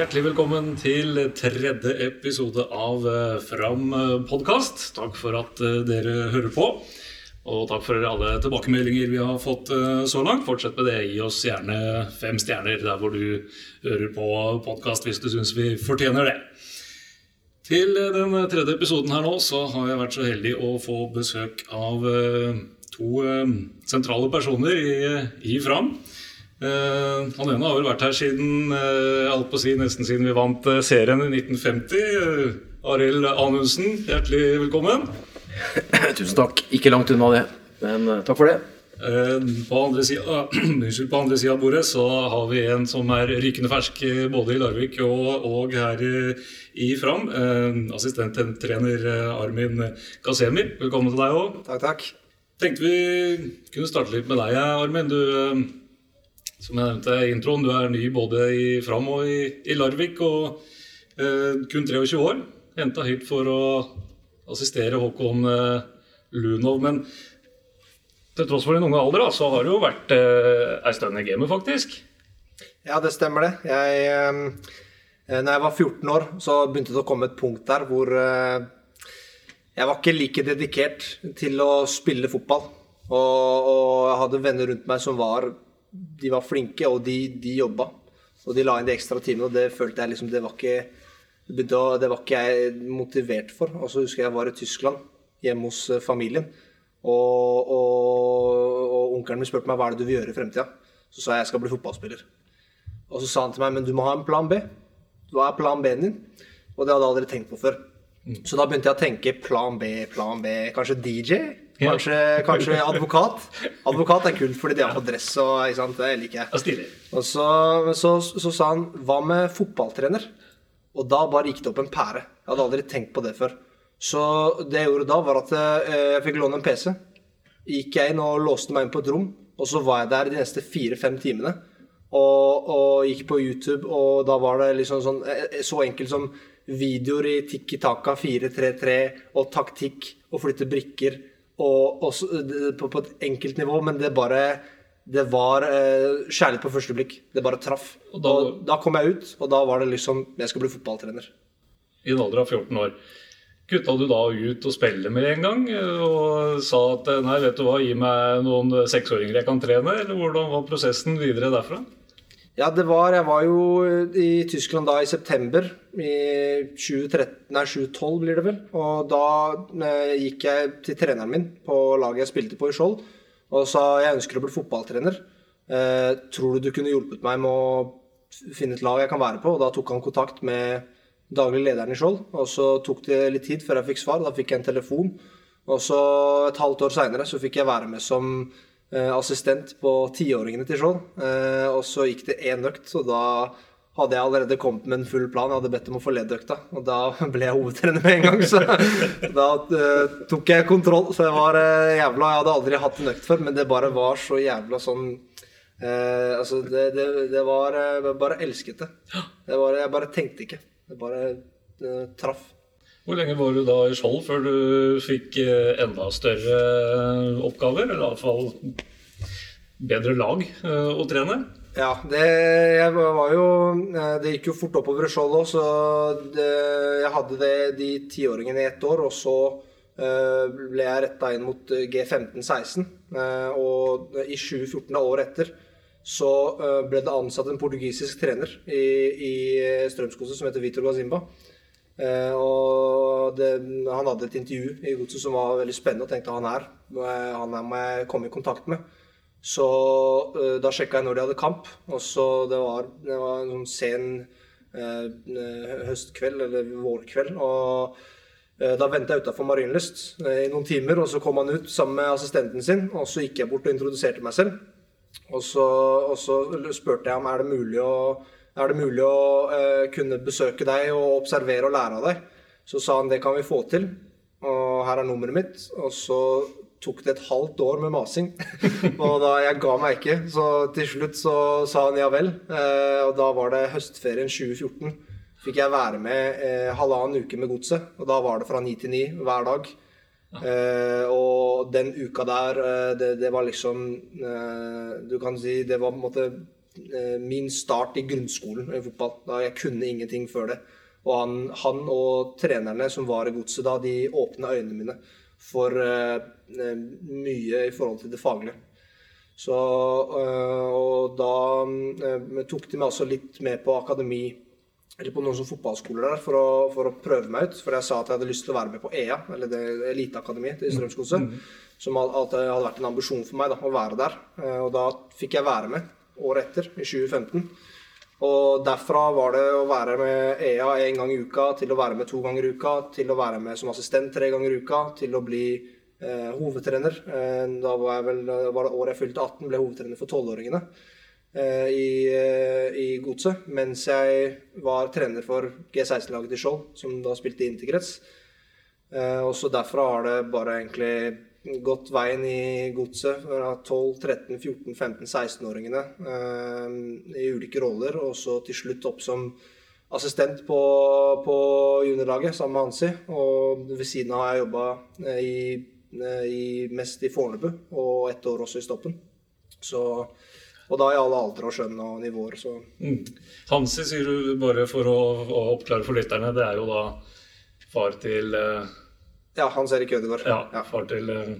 Hjertelig velkommen til tredje episode av eh, Fram podkast. Takk for at eh, dere hører på. Og takk for alle tilbakemeldinger vi har fått eh, så langt. Fortsett med det. Gi oss gjerne fem stjerner der hvor du hører på podkast hvis du syns vi fortjener det. Til den tredje episoden her nå så har jeg vært så heldig å få besøk av to sentrale personer i, i Fram. Uh, han ene har vel vært her siden uh, alt på å si, nesten siden vi vant uh, serien i 1950. Uh, Arild Anundsen, hjertelig velkommen. Tusen takk. Ikke langt unna det, men takk for det. på andre sida av bordet så har vi en som er rykende fersk både i Larvik og, og her i Fram. Assistenttrener Armin Kasemi, velkommen til deg òg. Takk, takk. Tenkte vi kunne starte litt med deg, Armin. Du som jeg nevnte i introen, du er ny både i Fram og i, i Larvik. Og eh, kun 23 år. Henta hit for å assistere Håkon eh, Lunov. Men til tross for din unge alder, da, så har du jo vært eh, ei stund i gamet, faktisk. Ja, det stemmer det. Jeg, eh, når jeg var 14 år, så begynte det å komme et punkt der hvor eh, jeg var ikke like dedikert til å spille fotball. Og, og jeg hadde venner rundt meg som var de var flinke, og de, de jobba. Og de la inn de ekstra timene, og det følte jeg liksom Det var ikke, det var ikke jeg motivert for. Og så husker jeg jeg var i Tyskland, hjemme hos eh, familien. Og, og, og onkelen min spurte meg hva er det du vil gjøre i fremtida. Så sa jeg jeg skal bli fotballspiller. Og så sa han til meg men du må ha en plan B. Hva er plan B-en din? Og det hadde jeg aldri tenkt på før. Mm. Så da begynte jeg å tenke plan B, plan B. Kanskje DJ? Kanskje, kanskje, advokat. Advokat er kult fordi de har på dress og ikke sant? Det liker jeg. Og så, så, så, sa han hva med fotballtrener? Og da bare gikk det opp en pære. Jeg hadde aldri tenkt på det før. Så det jeg gjorde da, var at eh, jeg fikk låne en PC. Gikk jeg inn og låste meg inn på et rom, og så var jeg der de neste fire-fem timene. Og, og, gikk på YouTube, og da var det liksom sånn eh, så enkelt som videoer i Tikki Taka 433 og taktikk og flytte brikker og, og på, på, et enkelt nivå, men det bare det var eh, kjærlighet på første blikk. Det bare traff. Og da, og da, kom jeg ut, og da var det liksom Jeg skal bli fotballtrener. I en alder av 14 år. Kutta du da ut og spille med en gang og sa at nei, vet du hva, gi meg noen seksåringer jeg kan trene? Eller hvordan var prosessen videre derfra? Ja, det var Jeg var jo i Tyskland da i september. I 2013, nei, 2012 blir det vel. Og da eh, gikk jeg til treneren min på laget jeg spilte på i Skjold og sa jeg ønsker å bli fotballtrener. Eh, tror du du kunne hjulpet meg med å finne et lag jeg kan være på? Og da tok han kontakt med daglig lederen i Skjold. Og så tok det litt tid før jeg fikk svar. Da fikk jeg en telefon. Og så et halvt år seinere så fikk jeg være med som assistent på tiåringene til Skjold. Eh, og så gikk det én økt, og da hadde jeg allerede kommet med en full plan. Jeg hadde bedt om å få leddøkta, og da ble jeg hovedtrener med en gang. Så da uh, tok jeg kontroll. Så jeg var jævla Jeg hadde aldri hatt en økt før, men det bare var så jævla sånn uh, Altså, det, det, det var Jeg bare elsket det. det var, jeg bare tenkte ikke. Det bare traff. Hvor lenge var du da i Skjold før du fikk eh, enda større eh, oppgaver? Eller iallfall bedre lag eh, å trene? Ja, det, jeg var jo, det gikk jo fort oppover i Skjold òg, så det, jeg hadde det de tiåringene i ett år. Og så ble jeg retta inn mot G15-16. Og i 2014, året etter, så ble det ansatt en portugisisk trener i, i Strømskose som heter Vitor Gazimba. Eh, og det, han hadde et intervju i Godset som var veldig spennende, og tenkte han her, han her må jeg komme i kontakt med. Så uh, da sjekka jeg når de hadde kamp. Og så det var, det var en sånn sen eh, høstkveld, eller vårkveld. Og uh, da venta jeg utafor Marienlyst i noen timer, og så kom han ut sammen med assistenten sin. Og så gikk jeg bort og introduserte meg selv. Og så, og så spurte jeg om er det mulig å er det mulig å eh, kunne besøke deg og observere og lære av deg? Så sa han det kan vi få til, og her er nummeret mitt. Og så tok det et halvt år med masing, og da jeg ga meg ikke. Så til slutt så sa han ja vel, eh, og da var det høstferien 2014. Fikk jeg være med eh, halvannen uke med godset, og da var det fra ni til ni hver dag. Eh, og den uka der, eh, det, det, var liksom Du kan si det var på en måte min start i grunnskolen i fotball. Da jeg kunne ingenting før det. Og han, han og trenerne som var i godset da, de åpna øynene mine for eh, eh, mye i forhold til det faglige. Så, uh, og da uh, tok de meg også litt med på akademi, eller på noen sånne fotballskoler der, for å, for å, prøve meg ut. For jeg sa at jeg hadde lyst til å være med på EA, eller det eliteakademiet i Strømsgodset. Mm. Som alltid hadde vært en ambisjon for meg da, å være der. Eh, og da fikk jeg være med året etter, i 2015. Og derfra var det å være med EA en gang i uka, til å være med to ganger i uka, til å være med som assistent tre ganger i uka, til å bli eh, hovedtrener. Eh, da var, vel, var, det året jeg fylte 18, ble hovedtrener for tolvåringene eh, i, eh, i Godset. Mens jeg var trener for G16-laget til Skjold, som da spilte i integrets. Eh, og så derfra har det bare egentlig gått veien i godset fra 12, 13, 14, 15, 16-åringene eh, i ulike roller, og så til slutt opp som assistent på, på juniorlaget sammen med Hansi. Og ved siden av har jeg jobba Eh, i, mest i Fornebu, og ett år også i Stoppen. Så, og da i alle aldre og skjønn og nivåer. Så. Mm. Hansi sier du bare for å, å, oppklare for lytterne, det er jo da far til uh, Ja, Hans Erik Ødegaard. Ja, ja. far til uh,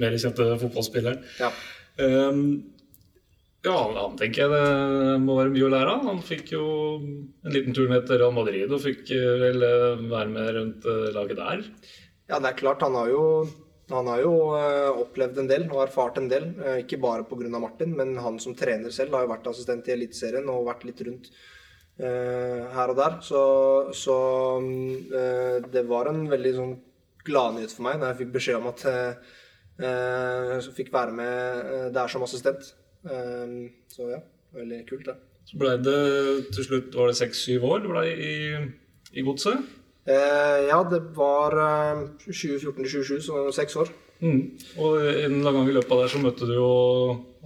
mer kjente fotballspilleren. Ja. Um, ja, han tenker jeg det må være mye å lære av. Han fikk jo en liten tur ned til Real Madrid og fikk vel være med rundt laget der. Ja, det er klart. Han har jo han har jo opplevd en del og erfart en del, ikke bare pga. Martin, men han som trener selv har jo vært assistent i Eliteserien og vært litt rundt her og der. Så, så det var en veldig sånn gladnyhet for meg da jeg fikk beskjed om at jeg fikk være med der som assistent. så ja, veldig kult, det. Så ble det til slutt var det seks-syv år du ble i, i godset? Eh, ja, det var eh, 2014 til 2027, så seks år. Mm. Og en eller annen gang i løpet av der så møtte du jo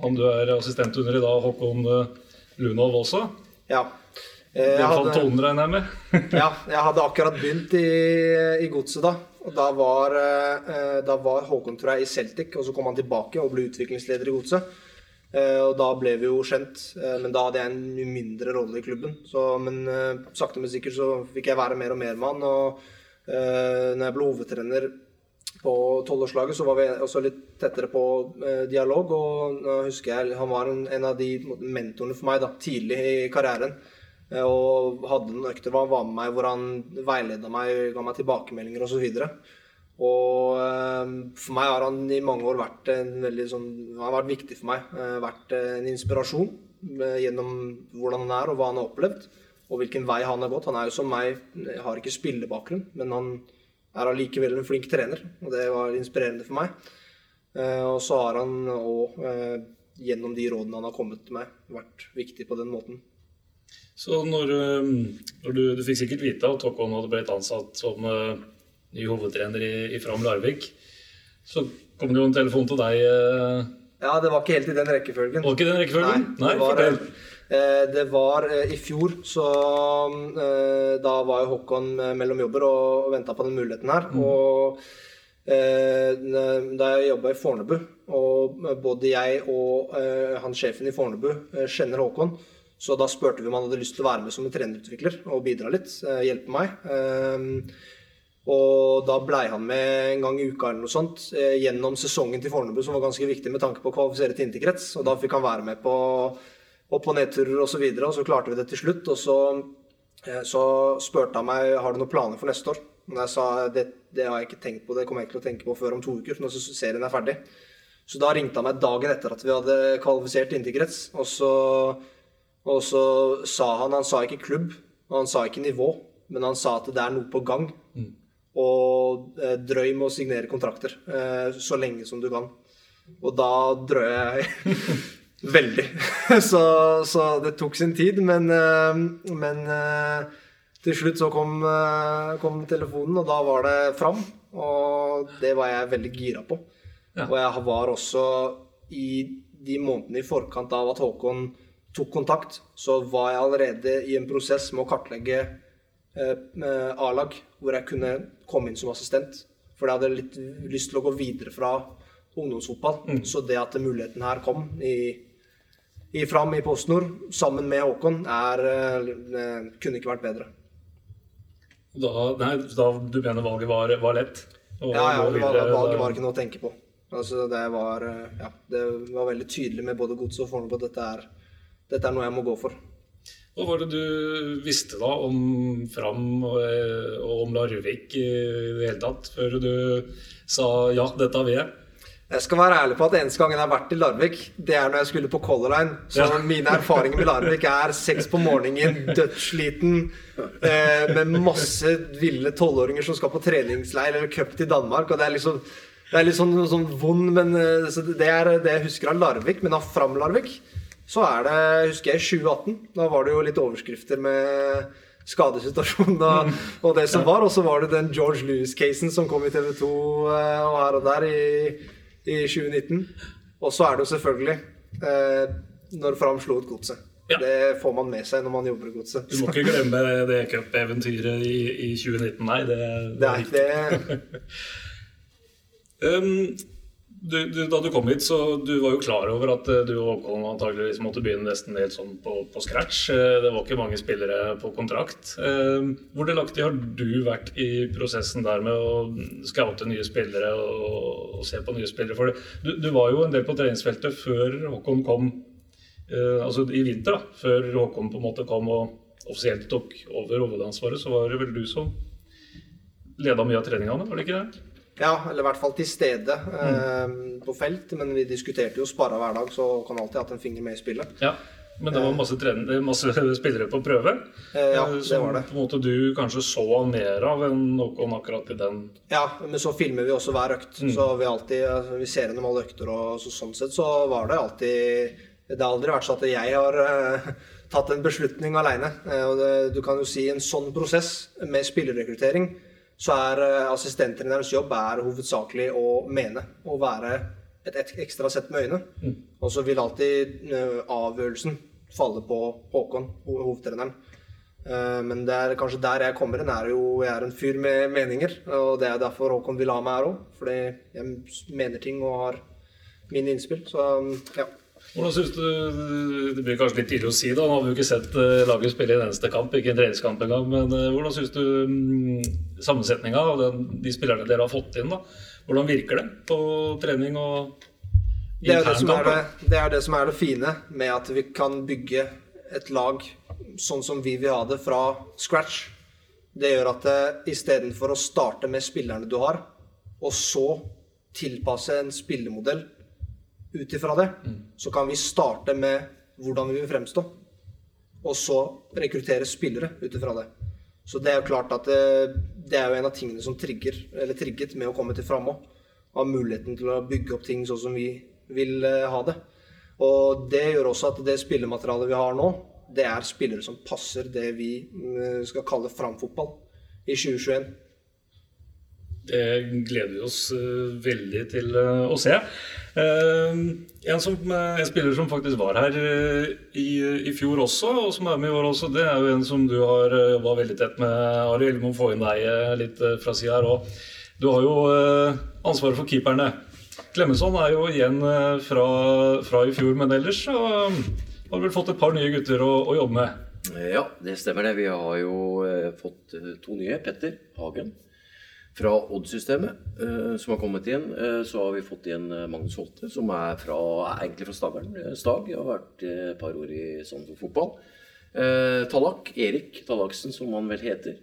han du er assistent under i dag, Håkon eh, Lunov også. Ja. Eh, du fant tonen, regner jeg med? ja, jeg hadde akkurat begynt i, i godset da. Og da var, eh, da var Håkon tror jeg, i Celtic, og så kom han tilbake og ble utviklingsleder i godset. Eh, og da ble vi jo kjent, eh, men da hadde jeg en mindre rolle i klubben. Så, men sakte, men sikkert så fikk jeg være mer og mer han. Og når jeg ble hovedtrener på tolvårslaget, så var vi også litt tettere på dialog. Og nå husker jeg han var en, av de mentorene for meg da, tidlig i karrieren. Uh, og hadde noen økter hvor han var med meg, hvor han veileda meg, ga meg tilbakemeldinger osv. Og, og ehm, for meg har han i mange år vært en veldig sånn har vært viktig for meg. Eh, vært eh, en inspirasjon eh, gjennom hvordan han er og hva han har opplevd. Og hvilken vei han har gått. Han er jo som meg, har ikke spillebakgrunn, men han er allikevel en flink trener. Og det var inspirerende for meg. Og så har han òg, gjennom de rådene han har kommet til meg, vært viktig på den måten. Så når, når du, du fikk sikkert vite at Håkon hadde blitt ansatt som ny hovedtrener i, i Fram Larvik. Så kom det jo en telefon til deg. Uh... Ja, det var ikke helt i den rekkefølgen. Var ikke den rekkefølgen? Nei, Nei fortell. Eh, det var eh, i fjor, så eh, da var jo Håkon mellom jobber og venta på den muligheten her. Mm. Og da jeg jobba i Fornebu, og både jeg og han sjefen i Fornebu kjenner Håkon, så da spurte vi om han hadde lyst til å være med som en trenerutvikler og bidra litt. Hjelpe meg. Og da blei han med en gang i uka eller noe sånt eh, gjennom sesongen til Fornebu, som var ganske viktig med tanke på å kvalifisere til interkrets. Og da fikk han være med på opp- og nedturer osv., og, og så klarte vi det til slutt. Og så, eh, så spurte han meg har du noen planer for neste år. Men jeg sa det, det har jeg ikke tenkt på, det kommer jeg ikke til å tenke på før om to uker, når serien er ferdig. Så da ringte han meg dagen etter at vi hadde kvalifisert til interkrets. Og så, og så sa han Han sa ikke klubb, og han sa ikke nivå, men han sa at det er noe på gang. Mm og eh, drøy med å signere kontrakter eh, så lenge som du kan. Og da drøy jeg veldig. så, så, det tok sin tid, men, eh, men til slutt så kom, kom, telefonen, og da var det fram. Og det var jeg veldig gira på. Ja. Og jeg var også i de månedene i forkant av at Håkon tok kontakt, så var jeg allerede i en prosess med å kartlegge eh, A-lag, hvor jeg kunne komme inn som assistent. For jeg hadde litt lyst til å gå videre fra ungdomsfotball. Mm. Så det at muligheten her kom i i Fram i PostNord sammen med Håkon er, eh, kunne ikke vært bedre. Da, nei, da du mener valget var, var lett? Ja, ja det var, valget var ikke noe å tenke på. Altså, det, var, ja, det var veldig tydelig med både gods og Fornebu at dette er, dette er noe jeg må gå for. Hva var det du visste da om Fram og, og om Larvik i det hele tatt, før du sa ja, dette vil jeg? Jeg skal være ærlig på at eneste gangen jeg har vært i Larvik, det er når jeg skulle på Color Line. Så ja. mine erfaringer med Larvik er seks på morgenen, dødssliten, eh, med masse ville tolvåringer som skal på treningsleir eller cup til Danmark. og det er liksom det er litt sånn, sånn vond, men eh, det er det jeg husker av Larvik. Men av Fram Larvik så er det, husker jeg, 2018. Da var det jo litt overskrifter med skadesituasjonen og, og det som var. Og så var det den George Lewis-casen som kom i TV 2 eh, og her og der i i 2019. Og så er det jo selvfølgelig eh, når Fram slo ut Godset. Ja. Det får man med seg når man jobber i Godset. Du må ikke glemme det cupeventyret i, i 2019, nei. Det, det, det er ikke det. um, du, du, da du kom hit, så du var jo klar over at eh, du og Håkon antageligvis måtte begynne nesten helt sånn på, på, scratch. Eh, det var ikke mange spillere på kontrakt. Eh, hvor delaktig har du vært i prosessen der med å scoute nye spillere og, og se på nye spillere? For du, du, var jo en del på treningsfeltet før Håkon kom, altså i vinter, da, før Håkon på en måte kom og offisielt tok over hovedansvaret, så var det vel du som leda mye av treningene, var det ikke det? Ja, eller i hvert fall til stede eh, på felt. Men vi diskuterte jo spara hver dag, så kan alltid hatt en finger med i spillet. Ja, Men det var masse, trener, masse spillere på prøve? Eh, ja, det var det. Som på en måte du kanskje så mer av enn noen akkurat i den Ja, men så filmer vi også hver økt. Mm. Så vi, alltid, altså, vi ser gjennom alle økter, og så, sånn sett så var det alltid Det har aldri vært sånn at jeg har uh, tatt en beslutning aleine. Du kan jo si en sånn prosess med spillerrekruttering så er uh, assistenttrenerens jobb er hovedsakelig å mene. og være et, et ekstra sett med øyne. Mm. Og så vil alltid uh, avgjørelsen falle på Håkon, hovedtreneren. Uh, men det er kanskje der jeg kommer inn. er jo, Jeg er en fyr med meninger. Og det er derfor Håkon vil ha meg her òg. Fordi jeg mener ting og har mine innspill. Så ja. Hvordan synes du, Det blir kanskje litt tidlig å si, da, nå har jo ikke sett uh, laget spille en eneste kamp, ikke en treningskamp engang. Men uh, hvordan syns du um, sammensetninga av de spillerne dere har fått inn, da, hvordan virker det på trening og det er det, er det, det er det som er det fine med at vi kan bygge et lag sånn som vi vil ha det, fra scratch. Det gjør at uh, istedenfor å starte med spillerne du har, og så tilpasse en spillemodell ut ifra det, mm. så kan vi starte med hvordan vi vil fremstå. Og så rekruttere spillere ut ifra det. Så det er jo klart at det, eh, det, er jo en av tingene som trigger, eller trigget med å komme til framme Av muligheten til å bygge opp ting sånn som vi vil uh, ha det. Og det gjør også at det spillematerialet vi har nå, det er spillere som passer det vi uh, skal kalle framfotball i 2021. Det gleder vi oss uh, veldig til å se. Uh, en, som, en, spiller som faktisk var her i, i, fjor også, og som er med i år også, det er jo en som du har jobba veldig tett med. Arild, må få inn deg litt fra sida her òg. Du har jo ansvaret for keeperne. Klemetsson er jo igjen fra, fra, i fjor, men ellers så har du vel fått et par nye gutter å, å jobbe med? Ja, det stemmer det. Vi har jo fått to nye. Petter Hagen fra Odd-systemet uh, som har kommet inn, uh, så har vi fått inn uh, Magnus Holte, som er, fra, egentlig fra Stavern. Stag. Jeg har vært et par år i Sandefjord fotball. Tallak, Erik Tallaksen, som han vel heter,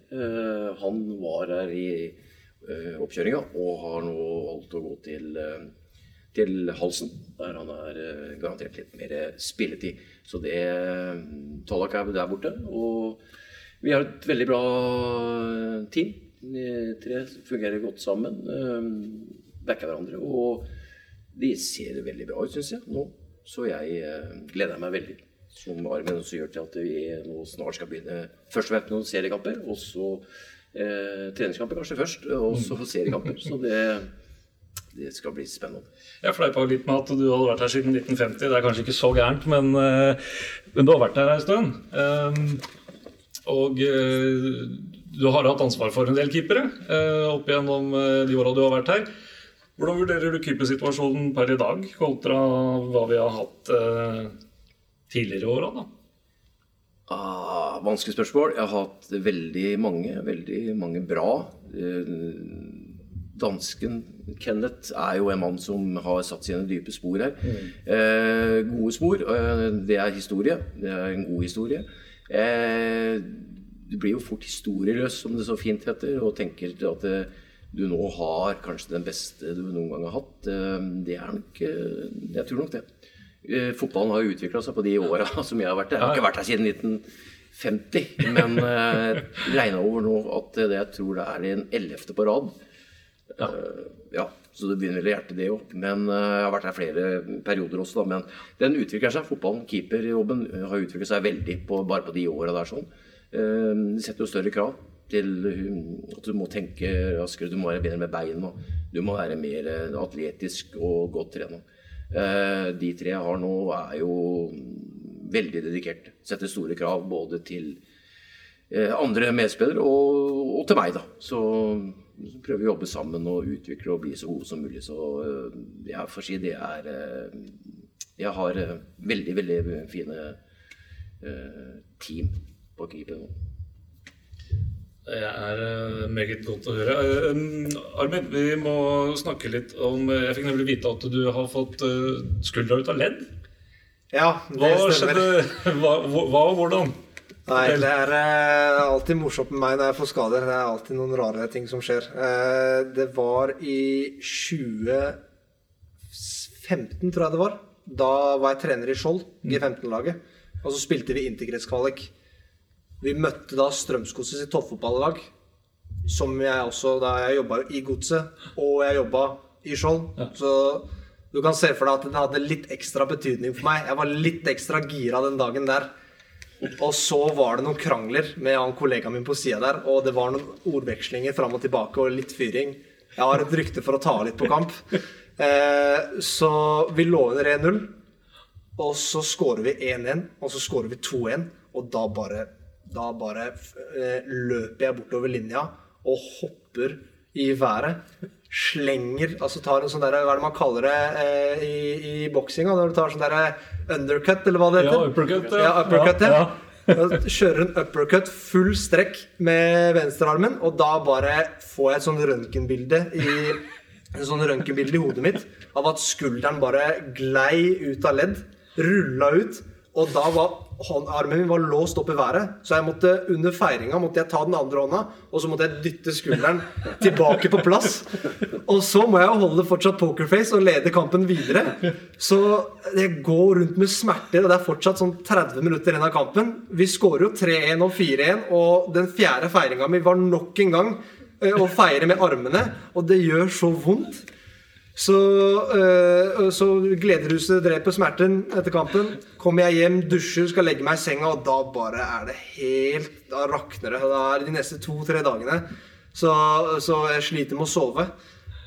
han var her i oppkjøringa og har nå valgt å gå til, til Halsen, der han er garantert litt mer spilletid. Så det Tallak er der borte. Og vi har et veldig bra team. De tre fungerer godt sammen. Ehm, backer hverandre. Og de ser veldig bra ut, syns jeg, nå. Så jeg eh, gleder meg veldig. Som armen også gjør til at vi nå snart skal begynne først og fremst noen seriekamper. Og så eh, treningskamper kanskje først, og så mm. seriekamper. Så det, det skal bli spennende. Jeg fleipa litt med at du hadde vært her siden 1950. Det er kanskje ikke så gærent, men, eh, men du har vært her ei stund. Um, og du har hatt ansvar for en del keepere eh, opp gjennom eh, de åra du har vært her. Hvordan vurderer du keepersituasjonen per i dag kontra hva vi har hatt tidligere tidligere åra, da? Ah, vanskelig spørsmål. Jeg har hatt veldig mange, veldig mange bra. Eh, dansken Kenneth er jo en mann som har satt sine dype spor her. Eh, gode spor. Eh, det er historie. Det er en god historie. Eh, du blir jo fort historieløs, som det så fint heter, og tenker at det, du nå har kanskje den beste du noen gang har hatt. Eh, det er nok eh, Jeg tror nok det. Eh, Fotballen har jo utvikla seg på de åra som jeg har vært der. Jeg har ikke vært her siden 1950, men eh, regna over nå at det, jeg tror det er den ellevte på rad. Ja. Eh, ja, så det begynner vel å hjerte, det òg. Men eh, jeg har vært her flere perioder også, da. Men den utvikler seg. Fotballen, keeperjobben, eh, har utviklet seg veldig på, bare på de åra der. sånn. Eh, Det setter jo større krav til at du må tenke raskere, du må være bedre med beina. Du må være mer eh, atletisk og godt trena. Eh, De tre jeg har nå, er jo veldig dedikerte. Setter store krav både til eh, andre medspillere og, og til meg, da. Så, så prøver vi å jobbe sammen og utvikle og bli så gode som mulig. Så eh, jeg får si det er Jeg har veldig, veldig fine team på keeper. Det er eh, meget godt å høre. Eh, Armin, vi må snakke litt om Jeg fikk nemlig vite at du har fått eh, skuldra ut av ledd. Ja, det Hva stemmer. skjedde? Hva, og hvordan? Nei, det er eh, alltid morsomt med meg når jeg får skader. Det er alltid noen rare ting som skjer. Eh, det var i 2015, tror jeg det var. Da var jeg trener i Skjold, G15-laget. Og så spilte vi interkretskvalik. Vi møtte da Strømsgodset sitt toppfotballag. Som jeg også da Jeg jobba jo i Godset, og jeg jobba i Skjold. Så du kan se for deg at det hadde litt ekstra betydning for meg. Jeg var litt ekstra gira den dagen der. Og så var det noen krangler med han kollegaen min på sida der, og det var noen ordvekslinger fram og tilbake og litt fyring. Jeg har et rykte for å ta litt på kamp. Eh, så vi lå under 1-0, og så skårer vi 1-1, og så skårer vi 2-1, og da bare da bare eh, løper jeg bortover linja og hopper i været. Slenger Altså tar en sånn der, Hva er det man kaller det eh, i, i boksinga? Når du tar sånn derre undercut, eller hva det heter? Ja, uppercut, ja. Ja, uppercut, ja. Ja, Kjører en uppercut full strekk med venstrearmen, og da bare får jeg et sånn røntgenbilde i en sånn røntgenbilde i hodet mitt av at skulderen bare glei ut av ledd, rulla ut, og da var hånd, armen min var låst opp i været. Så jeg måtte, under feiringa måtte jeg ta den andre hånda, og så måtte jeg dytte skulderen tilbake på plass. Og så må jeg holde fortsatt pokerface og lede kampen videre. Så jeg går rundt med smerter, og det er fortsatt sånn 30 minutter igjen av kampen. Vi skårer jo 3-1 og 4-1, og den fjerde feiringa mi var nok en gang eh, å feire med armene, og det gjør så vondt. Så, øh, så glederuset dreper smerten etter kampen. Kommer jeg hjem, dusjer, skal legge meg i senga, og da bare er det helt Da rakner det. Da er de neste to-tre dagene. Så, så jeg sliter med å sove.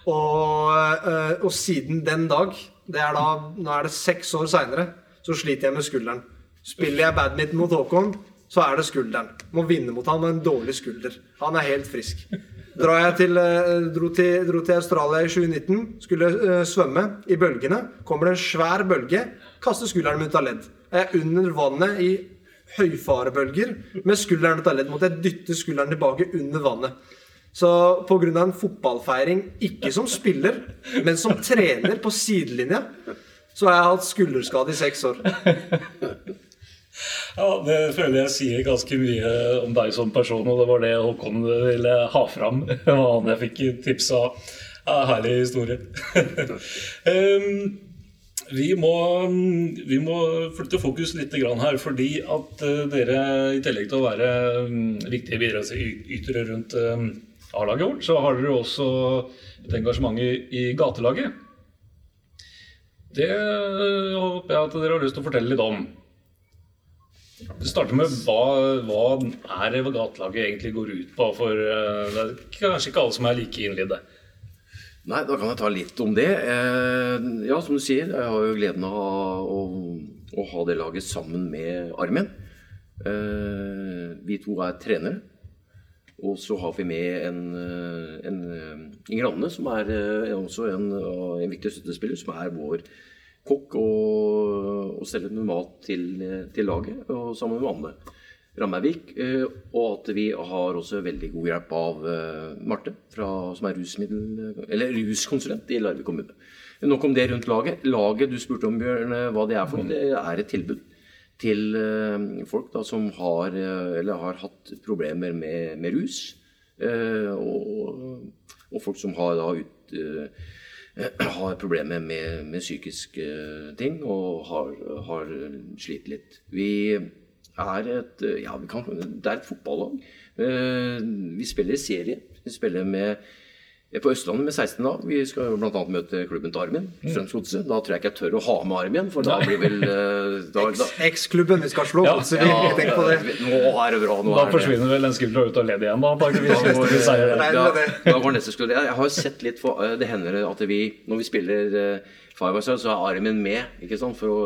Og, øh, og siden den dag, det er da, nå er det seks år seinere, så sliter jeg med skulderen. Spiller jeg badminton mot Håkon, så er det skulderen. Må vinne mot han med en dårlig skulder. Han er helt frisk. Jeg til, eh, dro, til, dro til Australia i 2019, skulle uh, svømme i bølgene. Kommer det en svær bølge, kaster skulderen min ut av ledd. Jeg er under vannet i høyfarebølger med skulderen ut av ledd. Måtte jeg dytte skulderen tilbake under vannet. Så pga. en fotballfeiring, ikke som spiller, men som trener på sidelinja, så har jeg hatt skulderskade i seks år. Ja, Det føler jeg sier ganske mye om deg som person, og det var det Håkon ville ha fram. Hva han jeg fikk tips av. Ja, herlig historie. um, vi, må, vi må flytte fokus litt her, fordi at eh, dere i tillegg til å være mm, viktige bidragsytere rundt eh, A-laget vårt, så har dere også et engasjement i, gatelaget. Det eh, håper jeg at dere har lyst til å fortelle litt om. Det starter med hva, hva er det gatelaget egentlig går ut på? For eh, det er kanskje ikke alle som er like innlidde. Nei, da kan jeg ta litt om det. Eh, ja, som du sier, jeg har jo gleden av å, å ha det laget sammen med Armin. Eh, vi to er trenere. Og så har vi med en, en Inger Anne, som er også en, en viktig støttespiller, som er vår kokk og, og selge mat til, til laget, og sammen med Anne Rammeivik. Eh, og at vi har også veldig god hjelp av eh, Marte, fra, som er eller ruskonsulent i Larvik kommune. Nok om det rundt laget. Laget du spurte om, Bjørn, eh, hva det er for noe. Det er et tilbud til folk da, som har, eller har hatt problemer med, med rus. Og, og, folk som har da ut har problemer med, med psykiske ting og har, har slitt litt. Vi er et ja, vi kan, det er et fotballag. Eh, vi spiller i serie. Vi spiller med på Østlandet med 16 da. Vi skal bl.a. møte klubben til Armin. Mm. Strømsgodset. Da tror jeg ikke jeg tør å ha med Armin, for da blir vel eh, Eks-klubben vi skal slå. Ja, så vi ja, tenk på det. Nå er det bra. da forsvinner vel den skuldra ut av ledd igjen, da, antakeligvis. Da, da, går neste skuldre. Jeg har jo sett litt for eh, Det hender at vi, når vi spiller Five så er Armin med, ikke sant, for å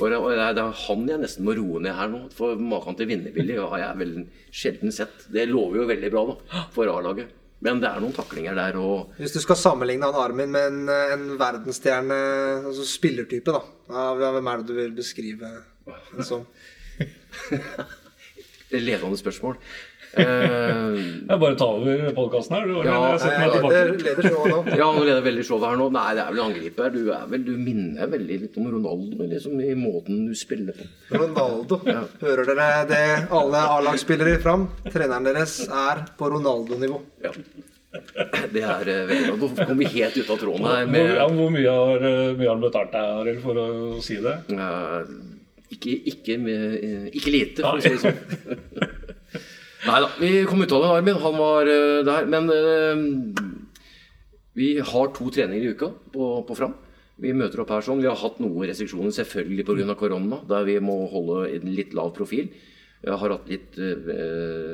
for det er han jeg nesten må roe ned her nå. For maken til vinnervilje har jeg vel sjelden sett. Det lover jo veldig bra da, for A-laget. Men det er noen taklinger der og Hvis du skal sammenligne han Armin med en, en verdensstjerne, altså spillertype, da. Hvem er det du vil beskrive en sånn? Levende spørsmål. Uh, jeg bare tar over podkasten her. Du, ja, leder, leder showet nå. ja, nå leder veldig showet her nå. Nei, det er vel angriper. Du, er vel, du minner veldig litt om Ronaldo liksom, i måten du spiller på. Ronaldo. Ja. Hører dere det, alle A-lagsspillere fram? Treneren deres er på Ronaldo-nivå. Ja. Det er uh, veldig. Nå kom vi helt ut av tråden her. Med... Hvor, ja, hvor mye har, eh, mye har han betalt deg, for å si det? Uh, ikke, ikke, med, ikke lite, for å si det sånn. Nei da, vi kom ut av det, Armin. Han var uh, der. Men uh, vi har to treninger i uka på, på Fram. Vi møter opp her sånn. Vi har hatt noen restriksjoner, selvfølgelig pga. korona, der vi må holde en litt lav profil. Jeg har hatt litt uh,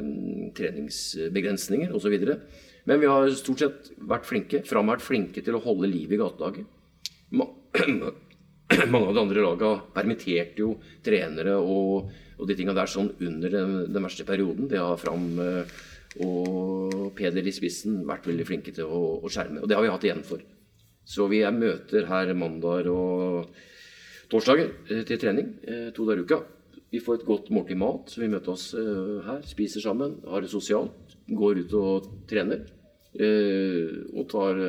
treningsbegrensninger osv. Men vi har stort sett vært flinke. Fram har vært flinke til å holde liv i gatelaget. Mange av de andre lagene permitterte jo trenere og og de tinga der sånn under den, den, verste perioden. Det har Fram eh, og Peder i spissen vært veldig flinke til å, å, skjerme. Og det har vi hatt igjen for. Så vi er møter her mandag og torsdager eh, til trening eh, to dager i uka. Vi får et godt måltid mat, så vi møter oss her, spiser sammen, har det sosialt. Går ut og trener. Og, tar,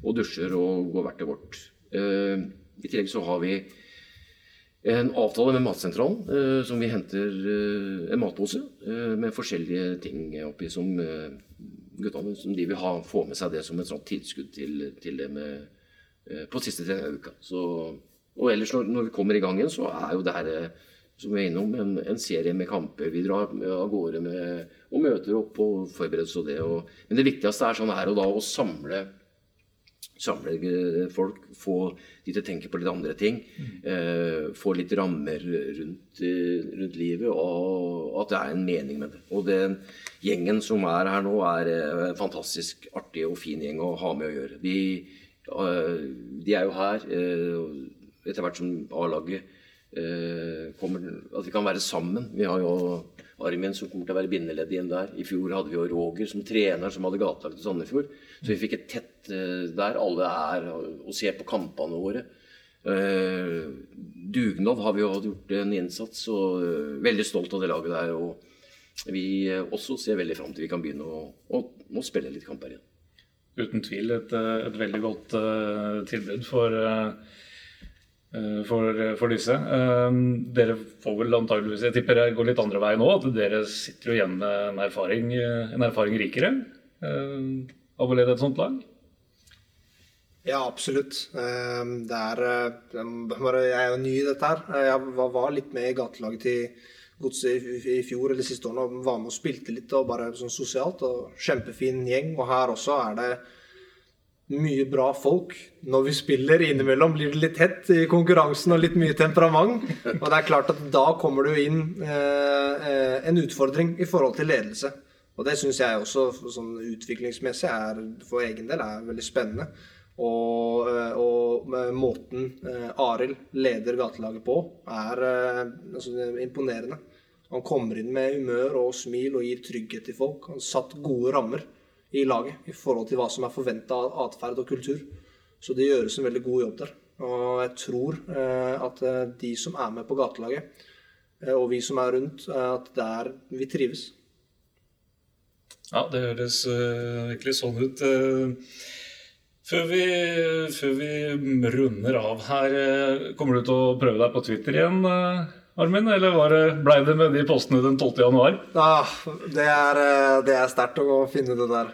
og dusjer og går hvert til vårt. I tillegg så har vi en avtale med Matsentralen, eh, som vi henter eh, en matpose eh, med forskjellige ting oppi som eh, guttene som de vil ha, få med seg det som et sånt tilskudd til, til det med, eh, på siste trening uka. Så, og ellers når, når, vi kommer i gang igjen, så er jo det her eh, som vi er innom, en, en, serie med kamper. Vi drar av gårde med, og møter opp og forbereder oss og det. Og, men det viktigste er sånn her og da å samle samle folk, få de til å tenke på litt andre ting. Mm. Eh, få litt rammer rundt, eh, rundt, livet, og at det er en mening med det. Og den gjengen som er her nå, er en eh, fantastisk artig og fin gjeng å ha med å gjøre. De, eh, de er jo her eh, etter hvert som A-laget kommer At vi kan være sammen. Vi har jo Armin som kommer til å være bindeledd igjen der. I fjor hadde vi jo Roger som trener som hadde gatelagt til Sandefjord. Så vi fikk et tett uh, der. Alle er og ser på kampene våre. Uh, dugnad har vi jo gjort en innsats, og uh, veldig stolt av det laget der. Og vi også ser veldig fram til vi kan begynne å, å, å spille litt kamper igjen. Uten tvil et, et veldig godt tilbud for for, for, disse. Dere får vel antageligvis Jeg tipper det går litt andre veien nå. At dere sitter jo igjen med en erfaring, en erfaring rikere av å lede et sånt lag? Ja, absolutt. Det er eh, Jeg er jo ny i dette her. Jeg var litt med i gatelaget til Godset i fjor eller siste årene og var med og spilte litt og bare sånn sosialt. og Kjempefin gjeng. Og her også er det mye bra folk. Når vi spiller innimellom, blir det litt hett i konkurransen og litt mye temperament. Og det er klart at da kommer det jo inn eh, eh, en utfordring i forhold til ledelse. Og det syns jeg også sånn utviklingsmessig er, for egen del er veldig spennende. Og, eh, og måten eh, Arild leder gatelaget på, er eh, altså, imponerende. Han kommer inn med humør og smil og gir trygghet til folk. Han satt gode rammer i laget i forhold til hva som er forventa av atferd og kultur. Så det gjøres en veldig god jobb der. Og jeg tror eh, at eh, de som er med på gatelaget, eh, og vi som er rundt, at der vi trives. Ja, det høres virkelig sånn ut. Før, vi, før vi runder av her, kommer du til å prøve deg på Twitter igjen, Armin? Eller var det, ble det med de postene den 12. januar? Ah, det er, det er sterkt å finne det der.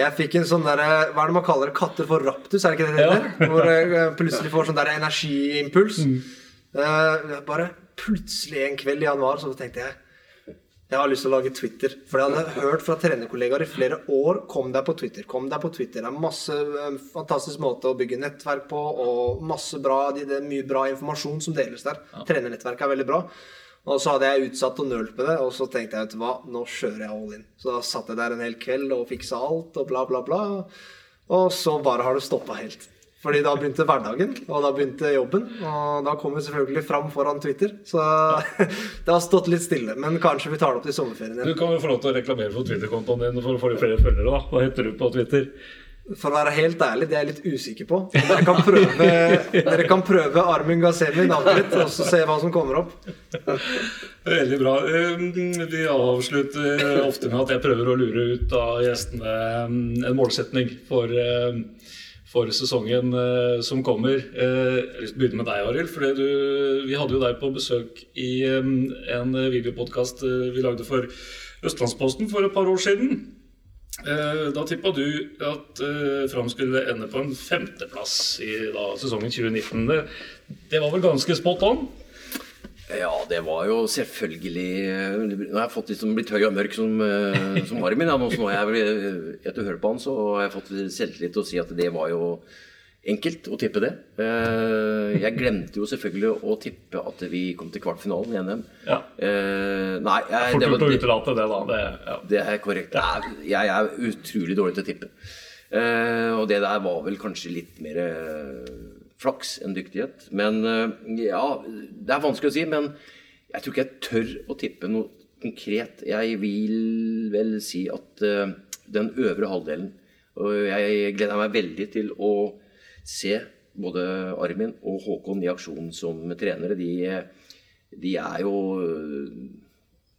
Jeg fikk en sånn der, Hva er det man kaller det? Katter for raptus, er det ikke det det heter? Ja. Hvor jeg plutselig får sånn der energiimpuls. Mm. bare plutselig en kveld i januar så tenkte jeg jeg har lyst til å lage Twitter. For jeg hadde hørt fra trenerkollegaer i flere år Kom deg på Twitter. kom deg på Twitter. Det er masse eh, fantastisk måte å bygge nettverk på, og masse bra, det er mye bra informasjon som deles der. Ja. Trenernettverket er veldig bra. Og så hadde jeg utsatt og nølt med det, og så tenkte jeg vet du hva, nå kjører jeg all in. Så da satt jeg der en hel kveld og fiksa alt og bla, bla, bla. Og så bare har det stoppa helt. Fordi da begynte hverdagen, og da begynte jobben. Og da kom vi selvfølgelig fram foran Twitter. Så det har stått litt stille. Men kanskje vi tar det opp til sommerferien igjen. Du kan jo få lov til å reklamere for Twitter-kontoen din for å få flere følgere. da. Hva heter du på Twitter? For å være helt ærlig, det er jeg litt usikker på. Dere kan prøve, dere kan prøve Armin Gazemi navnet mitt, og så se hva som kommer opp. Veldig bra. Um, vi avslutter ofte med at jeg prøver å lure ut av gjestene um, en målsetning for um, for sesongen eh, som kommer. Eh, jeg å begynne med deg, Arild. Vi hadde jo deg på besøk i eh, en videopodkast vi lagde for Østlandsposten for et par år siden. Da tippa du at eh, Fram skulle ende på en femteplass i da, sesongen 2019. Det, det var vel ganske spot on? Ja, det var jo selvfølgelig Nå har jeg fått liksom blitt høy og mørk som, eh, som Armin. Ja. Nå, har jeg, etter å høre på han, så har jeg fått selvtillit til å si at det var jo enkelt å tippe det. Eh, jeg glemte jo selvfølgelig å tippe at vi kom til kvartfinalen i NM. Ja. Eh, nei, jeg, Fort gjort å utelate det, da. Det, ja. det er korrekt. Jeg er utrolig dårlig til å tippe. Og det der var vel kanskje litt mer flaks enn dyktighet. Men eh, ja, det er vanskelig å si. Men jeg tror ikke jeg tør å tippe noe konkret. Jeg vil vel si at uh, den øvre halvdelen Og jeg gleder meg veldig til å se både Armin og Håkon i aksjon som trenere. De, de er jo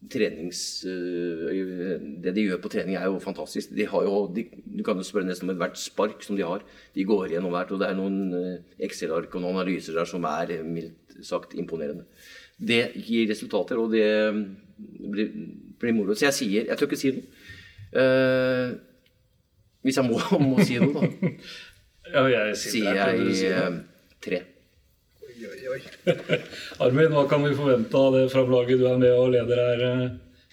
trenings... Eh, det de gjør på trening, er jo fantastisk. De har jo, de, du kan jo spørre nesten om ethvert spark som de har. De går gjennom hvert. Og det er noen eh, Excel-ark og noen analyser der som er mildt sagt imponerende. Det gir resultater, og det blir, blir moro. Så jeg sier Jeg tør ikke si noe. Uh, hvis jeg må, må si noe, da. ja, jeg sier, sier jeg uh, tre oi, oi. Armin, hva kan vi forvente av det fra laget du er med og leder her eh,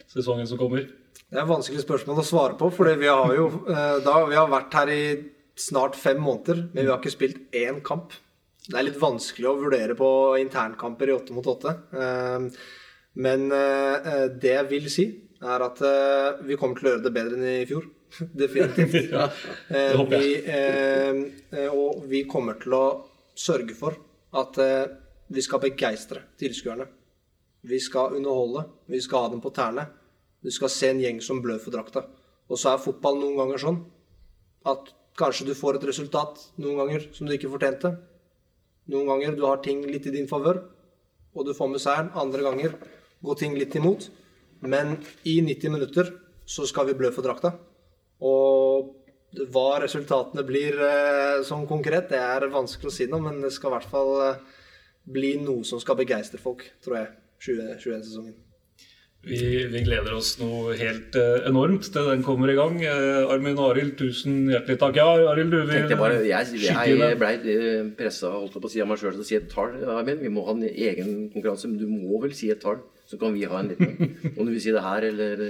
sesongen som kommer? Det er et vanskelig spørsmål å svare på, for vi har jo eh, da, vi har vært her i snart fem måneder, men vi har ikke spilt én kamp. Det er litt vanskelig å vurdere på internkamper i åtte mot åtte. Eh, men det jeg vil si, er at vi kommer til å gjøre det bedre enn i fjor. Definitivt. ja, det håper jeg. Vi, og vi kommer til å sørge for at eh, vi skal begeistre tilskuerne. Vi skal underholde. Vi skal ha dem på tærne. Du skal se en gjeng som blør for drakta. Og så er fotball noen ganger sånn at kanskje du får et resultat noen ganger som du ikke fortjente. Noen ganger du har ting litt i din favør, og du får med seieren. Andre ganger går ting litt imot. Men i 90 minutter så skal vi blø for drakta. Og hva resultatene blir eh, sånn konkret, det er vanskelig å si noe, men det skal i hvert fall eh, bli noe som skal begeistre folk, tror jeg, 2021-sesongen. Vi, vi, gleder oss noe helt uh, enormt til den kommer i gang. Armin og Arild, tusen hjertelig takk. Ja, Arild, du vil bare, Jeg, jeg blei pressa holdt på å si av meg sjøl til å si et tall. Armin. Vi må ha en egen konkurranse, men du må vel si et tall? Så kan vi ha en liten. Om du vil si det her, eller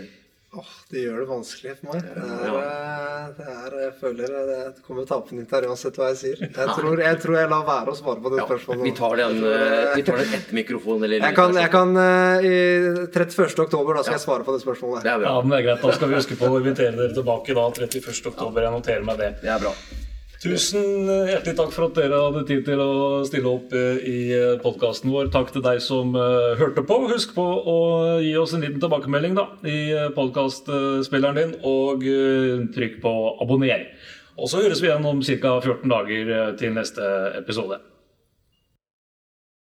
Åh, Det gjør det vanskelig for meg. Det er, eh, det er, jeg føler det kommer tapende ut her uansett hva jeg sier. Jeg tror, jeg tror, jeg lar være å svare på det ja, spørsmålet. Vi tar den, eh, vi tar den etter mikrofonen. Eller jeg kan, jeg kan eh, I 31. oktober da skal ja. jeg svare på det spørsmålet. Det er bra. Ja, men det er greit. Da skal vi huske på å invitere dere tilbake da 31. oktober. Jeg noterer meg det. Det er bra. Tusen hjertelig takk for at dere hadde tid til å stille opp eh, i eh, podkasten vår. Takk til deg som eh, hørte på. Husk på å gi oss en liten tilbakemelding da, i podkastspilleren din, og trykk på abonner. Og så høres vi igjen om ca. 14 dager til neste episode.